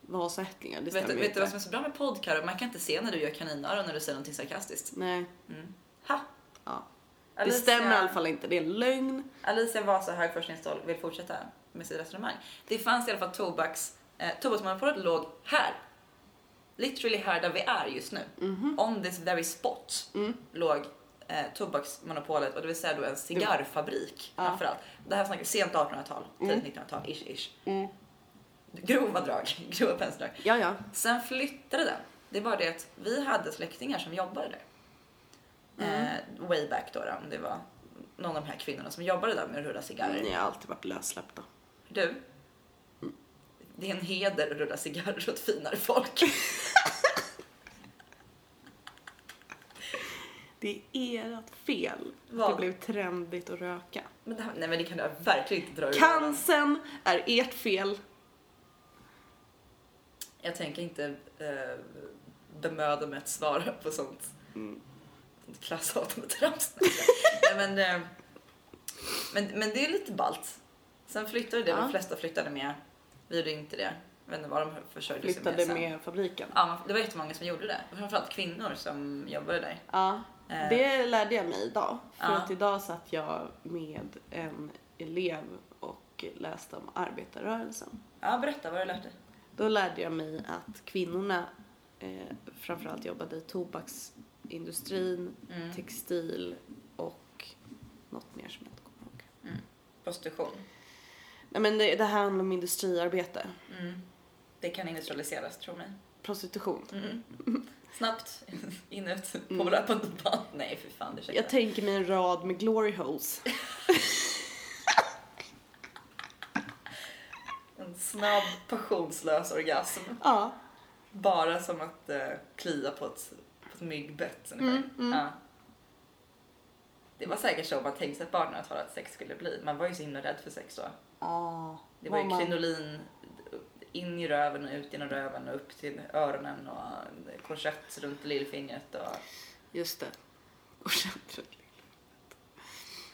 Vasaättlingar, det Vet, vet inte. du vad som är så bra med poddkaro? Man kan inte se när du gör kaninöron när du säger någonting sarkastiskt. Nej, Mm. Ha! ja. Det Alicia, stämmer i alla fall inte. Det är en lögn. Alicia Vasa Högforskningsstål vill fortsätta med sitt resonemang. Det fanns i alla fall tobaks... Eh, tobaksmonopolet låg här. Literally här där vi är just nu. On this very spot Mm. låg eh, tobaksmonopolet och det vill säga då en cigarrfabrik Ja. framförallt. Det här snackar sent 1800-tal, tidigt 1900-tal, ish ish. Mm. Grova drag, grova penseldrag. Ja, ja. Sen flyttade den. Det bara det att vi hade släktingar som jobbade där. Eh, way back då, då, om det var någon av de här kvinnorna som jobbade där med att rulla cigarrer. Ni har alltid varit lössläppta. Du, det är en heder att rulla cigarrer åt finare folk. Det är ert fel. Vad? Det blev trendigt att röka. Men det här, nej men det kan du verkligen inte dra ur. Cancern är ert fel. Jag tänker inte eh, bemöda mig att svara på sånt, Mm. sånt klasshatande trams. nej, men, eh, men, men det är lite ballt. Sen flyttade det, Ja. de flesta flyttade med. Vi gjorde inte det. Jag vet inte vad de försörjde sig Flyttade med sen. med fabriken. Ja, det var jättemånga som gjorde det. Framförallt kvinnor som jobbade där. Ja, Eh. det lärde jag mig idag. För Ja. att idag satt jag med en elev och läste om arbetarrörelsen. Ja, berätta vad du lärt dig. Då lärde jag mig att kvinnorna eh, framförallt jobbade i tobaksindustrin, Mm. textil och något mer som jag inte kommer ihåg. Prostitution. Nej men det, det här handlar om industriarbete. Mm. Det kan industrialiseras, tro mig. Prostitution. Mm. Snabbt, in ut, på Mm. löpande band. Nej, för fan, det Jag tänker mig en rad med glory holes. En snabb, passionslös orgasm. Ja. Bara som att eh, klia på ett, på ett myggbett. Mm, mm. Ja. Det var säkert så man tänkte sig att 1800-talet sex skulle bli. Man var ju så himla rädd för sex då. Ah, Det var ju krinolin in i röven och ut genom röven och upp till öronen och korsett runt lillfingret. Och... Just det. Och sen-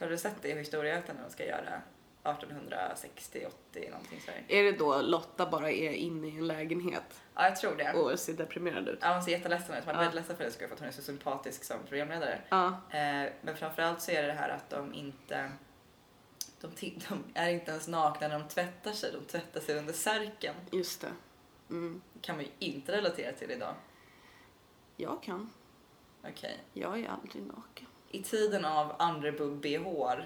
Har du sett det i Historieätarna när de ska göra 1860, 80 någonting så här? Är det då Lotta bara är inne i en lägenhet Ja, jag tror det. och ser deprimerad ut? Ja, hon ser jätteledsen ut. Man är Ja. ledsen för det skull för att hon är så sympatisk som programledare. Ja. Eh, men framförallt så är det det här att de inte de, de är inte ens nakna när de tvättar sig, de tvättar sig under särken. Just det. Mm. Det kan man ju inte relatera till idag. Jag kan. Okej. Jag är aldrig naken. I tiden av underboob bh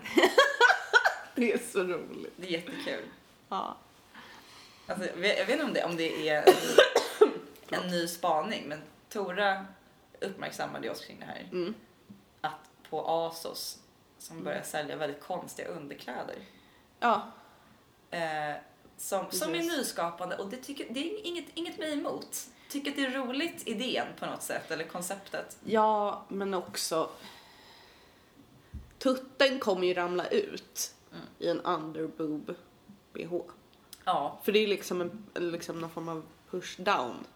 Det är så roligt. det är jättekul. Ja. Alltså, jag vet jag vet inte om det, om det är en ny spaning, men Tora uppmärksammade oss kring det här. Mm. Att på Asos, som börjar sälja väldigt konstiga underkläder, Ja. eh, som, som är nyskapande och det, tycker, det är inget, inget mig emot. Tycker att det är roligt idén på något sätt, eller konceptet. Ja, men också... Tutten kommer ju ramla ut Mm. i en underboob bh. Ja, För det är liksom, en, liksom någon form av push down.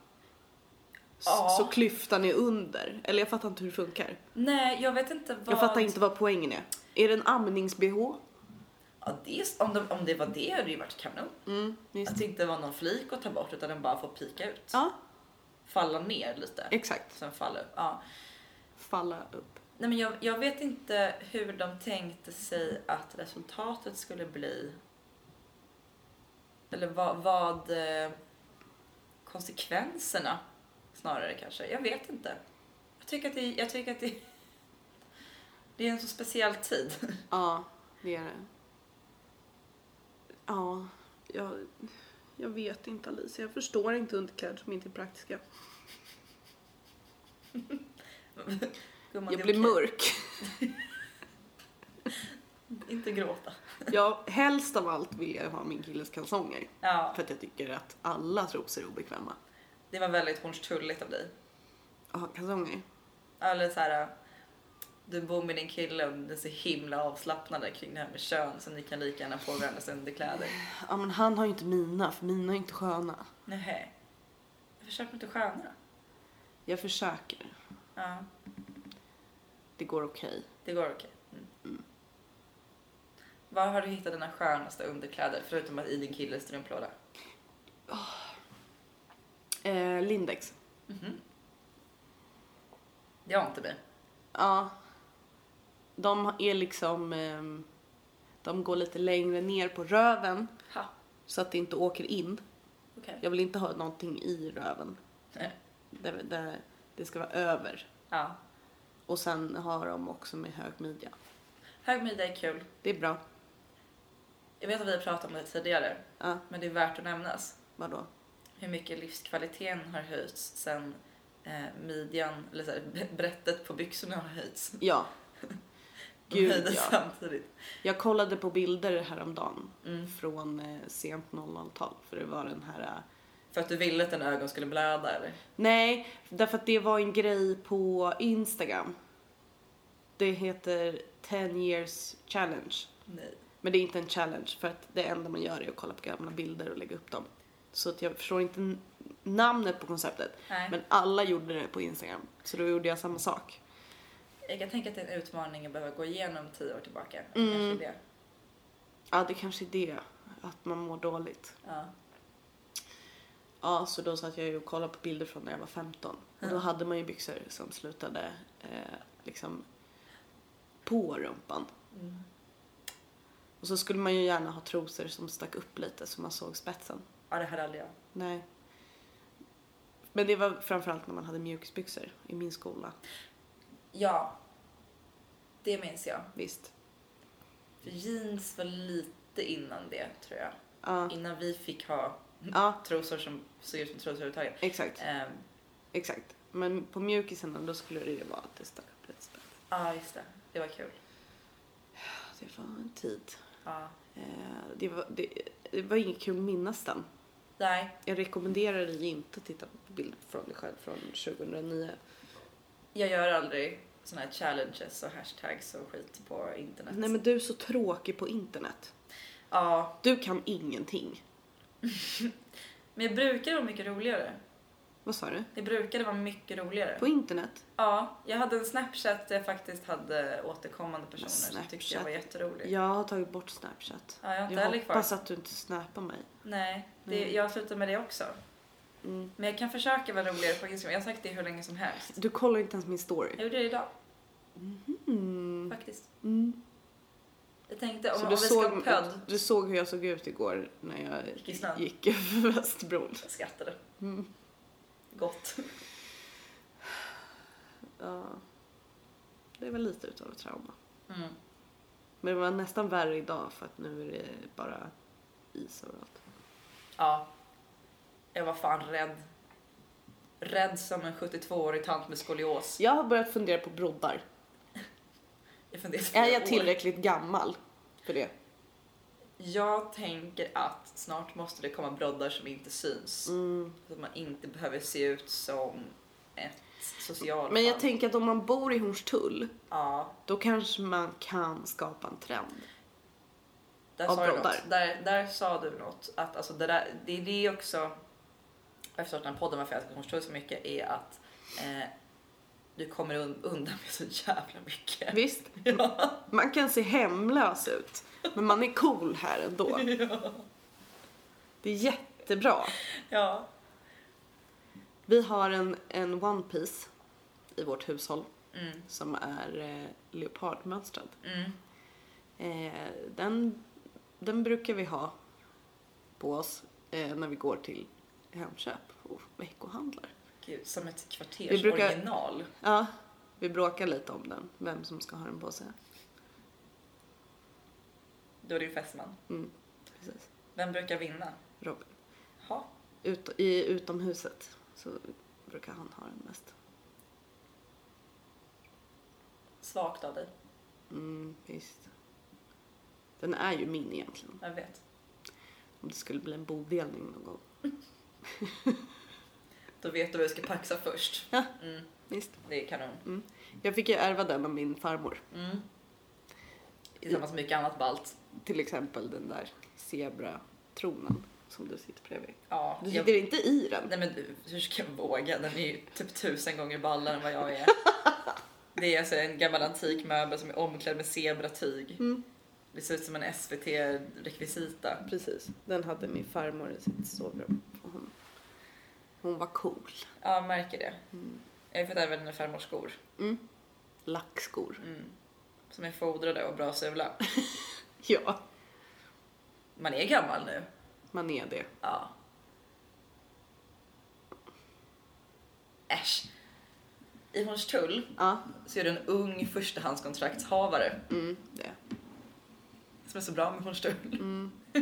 Ja. Så klyftan är under. Eller jag fattar inte hur det funkar. nej jag vet inte vad... Jag fattar inte vad poängen är. Är det en amnings-bh? Ja, det är, om, de, om det var det hade det ju varit kanon. Mm. Att det inte var någon flik att ta bort utan den bara får pika ut. Ja, Falla ner lite. exakt. Sen falla upp. Ja. Falla upp. Nej, men jag, jag vet inte hur de tänkte sig att resultatet skulle bli. Eller vad, vad eh, konsekvenserna snarare kanske. Jag vet inte. Jag tycker att det, jag tycker att det, det är en så speciell tid. Ja, det är det. Ja, jag, jag vet inte Alice. Jag förstår inte underkläder som inte är praktiska. Gumman, Jag blir mörk. Inte gråta. Jag, helst av allt vill jag ha min killes kalsonger. Ja, För att jag tycker att alla trosor är obekväma. Det var väldigt Hornstulligt av dig. Ja, kalsonger. Eller så här. Du bor med din kille och ni är så himla avslappnade kring det här med kön så ni kan lika gärna få varandras underkläder. Ja, men han har ju inte mina, för mina är inte sköna. Nej. Jag försöker inte sköna. Jag försöker. Ja, Det går okej. det går okej. Mm. Var har du hittat dina skönaste underkläder förutom att i din killes strumplåda? Eh, Lindex. Mhm. Det har inte vi. Ja. De är liksom... ehm, de går lite längre ner på röven Ha, så att det inte åker in. okej. Jag vill inte ha någonting i röven. Nej. Det, det, det ska vara över. Ja. Och sen har de också med hög midja. Hög midja är kul. Det är bra. Jag vet att vi har pratat om det tidigare, Ja, men det är värt att nämnas. vadå? Hur mycket livskvaliteten har höjts sen eh, midjan, eller så här, brättet på byxorna har höjts. Ja. Gud, ja. samtidigt. Jag kollade på bilder häromdagen Mm. från eh, sent 00-tal. För det var den här... eh, För att du ville att dina ögon skulle blöda eller? Nej, därför att det var en grej på Instagram. Det heter 10 years challenge. Nej. Men det är inte en challenge för att det enda man gör är att kolla på gamla bilder och lägga upp dem. Så att jag förstår inte namnet på konceptet. Nej. Men alla gjorde det på Instagram. Så då gjorde jag samma sak. Jag kan tänka att det är en utmaning att behöva gå igenom tio år tillbaka. Mm. Kanske det. Ja, det kanske är det. Att man mår dåligt. Ja. Ja, så då satt jag ju och kollade på bilder från när jag var 15. Och då hade man ju byxor som slutade eh, liksom på rumpan. Mm. Och så skulle man ju gärna ha trosor som stack upp lite så man såg spetsen. Ja, det hade aldrig jag. Nej. Men det var framförallt när man hade mjukisbyxor i min skola. Ja. Det minns jag. Visst. För jeans var lite innan det tror jag. Ja, Innan vi fick ha ja trosor som såg ut som trosor överhuvudtaget. exakt. Ehm, Exakt. Men på mjukisarna då skulle det ju vara att det stack upp lite spets. Ja, just det. Det var kul. Det var en tid. Ja. Eh, det, var, det, det var inget kul att minnas den. Nej, Jag rekommenderar dig inte att titta på bilder från dig själv från 2009. jag gör aldrig såna här challenges och hashtags och skit på internet. Nej men du är så tråkig på internet. Ja, Du kan ingenting. men jag brukade vara mycket roligare. Vad sa du? Det brukade vara mycket roligare. På internet? Ja, jag hade en Snapchat där jag faktiskt hade återkommande personer som tyckte jag Snapchat. var jätterolig. Jag har tagit bort Snapchat. Ja, jag har inte Jag heller kvar. hoppas att du inte snappar mig. Nej, det, Mm. jag slutar med det också. Mm. Men jag kan försöka vara roligare på Instagram. Jag har sagt det hur länge som helst. Du kollar inte ens min story. Jag gjorde det idag, Mm. faktiskt. Jag tänkte om, Så om vi ska såg, pödd. du såg hur jag såg ut igår när jag Gick i snön. gick över Västerbron. Jag skrattade. Mm. Gott. Ja. Det var lite utav ett trauma. Mm. Men det var nästan värre idag för att nu är det bara is överallt. Ja. Jag var fan rädd. Rädd som en 72-årig tant med skolios. Jag har börjat fundera på broddar. Jag funderar Är jag år. tillräckligt gammal för det? Jag tänker att snart måste det komma broddar som inte syns. Mm. Så att man inte behöver se ut som ett socialfall. Men jag tänker att om man bor i Hornstull, Ja, då kanske man kan skapa en trend. Där Av sa du något. Där, där sa du något. Att alltså det, där, det är det också, jag har förstått den podden varför jag älskar Hornstull så mycket, är att eh, du kommer un- undan med så jävla mycket. Visst? Ja. Man kan se hemlös ut, men man är cool här ändå. Det är jättebra. ja. Vi har en, en One Piece i vårt hushåll Mm. som är eh, leopardmönstrad. Mm. Eh, den, den brukar vi ha på oss eh, när vi går till Hemköp och veckohandlar. Gud, som ett Vi kvarters brukar- original. Ja, vi bråkar lite om den, vem som ska ha den på sig. Då är det ju fästman. Mm, precis. Vem brukar vinna? Robin. Ha. Ut, I utomhuset så brukar han ha den mest. Svagt av dig. Mm, visst. Den är ju min egentligen. Jag vet. Om det skulle bli en bodelning någon gång. Då vet du vad du ska paxa först. Ja. Mm, Visst. det är kanon. Jag fick ju ärva den av min farmor. Mm. Tillsammans med mycket annat balt. Till exempel den där zebratronen som du sitter bredvid. Ja, Du jag- sitter inte i den. Nej men du, hur ska jag våga? Den är ju typ tusen gånger ballare än vad jag är. Det är alltså en gammal antik möbel som är omklädd med zebratyg. Mm. Det ser ut som en SVT-rekvisita. Precis. Den hade min farmor i sitt sovrum. Hon, hon var cool. Ja, jag märker det. Jag har fått även en farmors skor. Mm. Lackskor. Mm. Som är fodrade och bra sula. Ja, Man är gammal nu. man är det. Ja. Äsch. I Hornstull Ja, så är det en ung förstahandskontraktshavare mm, det. Som är så bra med Hornstull. Mm.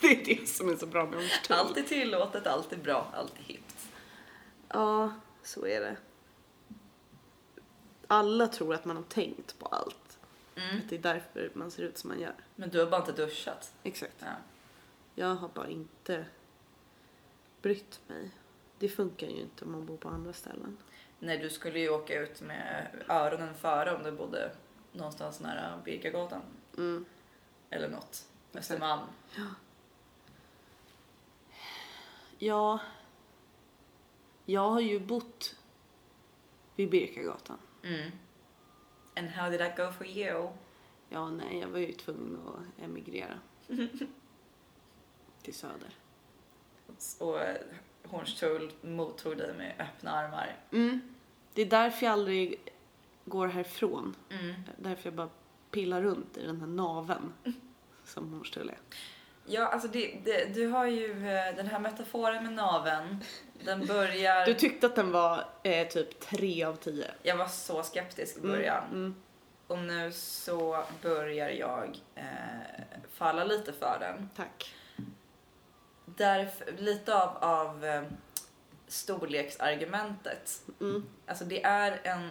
det är det som är så bra med Hornstull. Allt är tillåtet, allt är bra, allt är hippt. Ja, så är det. Alla tror att man har tänkt på allt. Mm. Att det är därför man ser ut som man gör. Men du har bara inte duschat. Exakt. Ja. Jag har bara inte brytt mig. Det funkar ju inte om man bor på andra ställen. Nej, du skulle ju åka ut med öronen före om du bodde någonstans nära Birkagatan. Mm. Eller något. Östermalm. Ja, jag har ju bott vid Birkagatan. Mm. And how did that go for you? Ja, nej, jag var ju tvungen att emigrera. Till Söder. Och eh, Hornstull mottog dig med öppna armar. Mm. Det är därför jag aldrig går härifrån. Mm. Därför jag bara pillar runt i den här naven som Hornstull är. Ja, alltså det, det, du har ju eh, den här metaforen med naven. Den börjar... Du tyckte att den var eh, typ tre av tio. Jag var så skeptisk i början. Mm. Och nu så börjar jag eh, falla lite för den. Tack. Därför, lite av, av eh, storleksargumentet. Mm. Alltså det är en,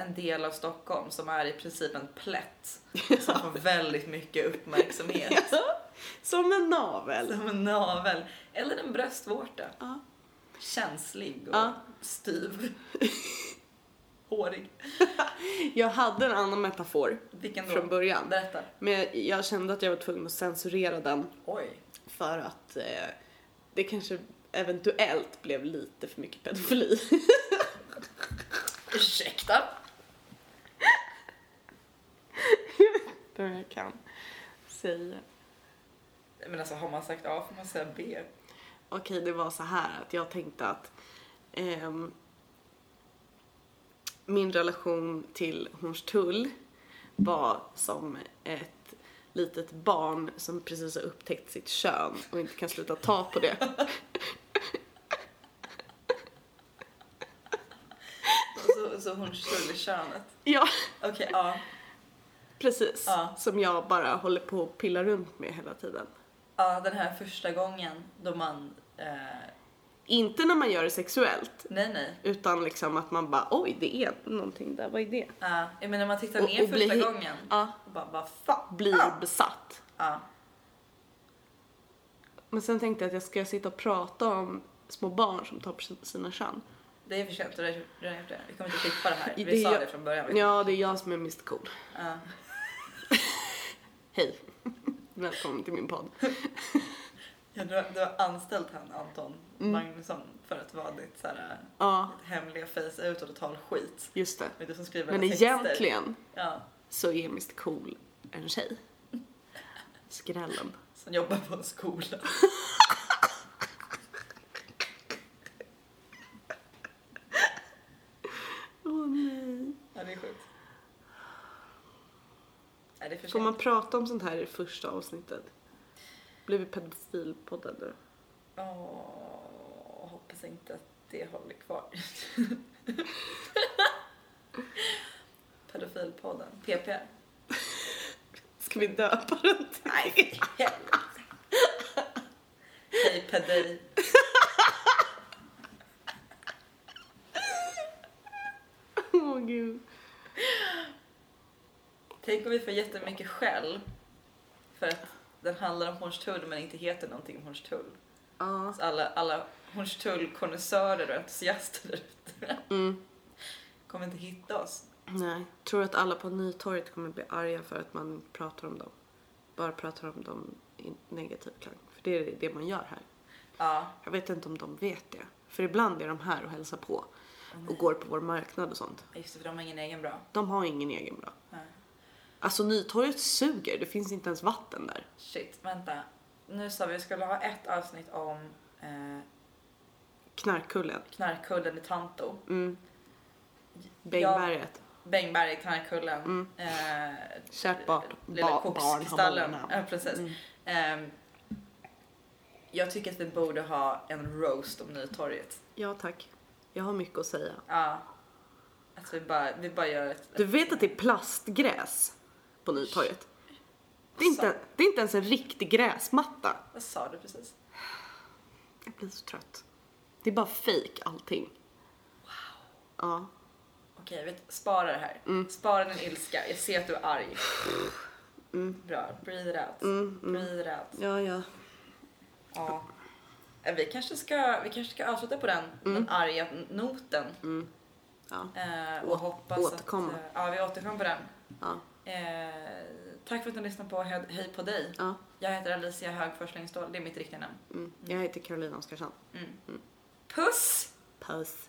en del av Stockholm som är i princip en plätt. Som får väldigt mycket uppmärksamhet. Som en navel. Som en navel. Eller en bröstvårta. Ja. Känslig och Ja. styv. Hårig. Jag hade en annan metafor Vilken då? från början. Berätta. Men jag, jag kände att jag var tvungen att censurera den Oj. för att eh, det kanske eventuellt blev lite för mycket pedofili. Ursäkta? Jag kan säga. Men alltså har man sagt A får man säga B. Okej, det var så här att jag tänkte att ehm, min relation till Hornstull var som ett litet barn som precis har upptäckt sitt kön och inte kan sluta ta på det. Så, så hon skulle könet. Ja, Okej, ja. Precis. Ja. Som jag bara håller på att pilla runt med hela tiden. Ja, den här första gången då man... Eh, Inte när man gör det sexuellt, nej, nej. utan liksom att man bara oj, det är någonting där, vad är det? Ja, jag menar man tittar ner och första hi- gången Ja, och bara, vad fan? blir besatt. Ja. Men sen tänkte jag att jag ska sitta och prata om små barn som tar på sina kön. Det är för sent, du har redan gjort det. Vi kommer inte klippa det här. Det Vi är sa jag- det från början. Ja, det är jag som är Mr Cool. Ja. Hej! Välkommen till min podd. Ja, du, har, du har anställt han Anton Mm. Magnusson för att vara ditt så här, Ja, hemliga face ut och total skit. just det. Det är du som skriver Men egentligen Ja, så är Mr Cool en tjej. Skrällen. som jobbar på en skola. Åh nej. Ja, det är sjukt. Får man sent. prata om sånt här i första avsnittet? Blir vi pedofilpoddar nu? Åh, hoppas inte att det håller kvar. Pedofilpodden. PP. Ska vi döpa den till Nej. Hej pedej. Åh gud. Tänk om vi får jättemycket skäll för att den handlar om Hornstull men inte heter någonting om Hornstull. Ja. Så alla, alla Hornstull-konnässörer och entusiaster där ute Mm. kommer inte hitta oss. Nej. Tror att alla på Nytorget kommer bli arga för att man pratar om dem? Bara pratar om dem i negativ klang. För det är det man gör här. Ja, Jag vet inte om de vet det. För ibland är de här och hälsar på. Och går på vår marknad och sånt. just det, för de har ingen egen bra. De har ingen egen bra. Nej. Alltså Nytorget suger. Det finns inte ens vatten där. Shit, vänta. Nu sa vi att vi skulle ha ett avsnitt om eh, Knarkkullen. knarkkullen i Tanto. Mm. Bängberget. Bängberg, knarkkullen. Mm. Eh, Kärt barn. lilla Ba- barn har koksstallen. många namn. Ja, precis. Ehm, jag tycker att vi borde ha en roast om Nytorget. Ja tack. Jag har mycket att säga. Ja. Att vi bara, vi bara gör ett... Du vet att det är plastgräs på Nytorget? Det är, inte, det är inte ens en riktig gräsmatta. Vad sa du precis? Jag blir så trött. Det är bara fake allting. Wow. Ja. Okej, vet, spara det här. Mm. Spara din ilska. Jag ser att du är arg. Bra. Breathe it out. Mm, Breathe it out. Ja, ja. Ja. Eh, Vi kanske ska, vi kanske ska avsluta på den, den arga noten. ja. Eh, och Åt- hoppas återkomma. att... eh, Ja, vi återkommer på den. ja. Eh, tack för att ni lyssnade på He- Hej på dig. ja. Jag heter Alicia Högfors Längstål, det är mitt riktiga namn. Mm. Jag heter Carolina Oskarsson. Puss! Puss.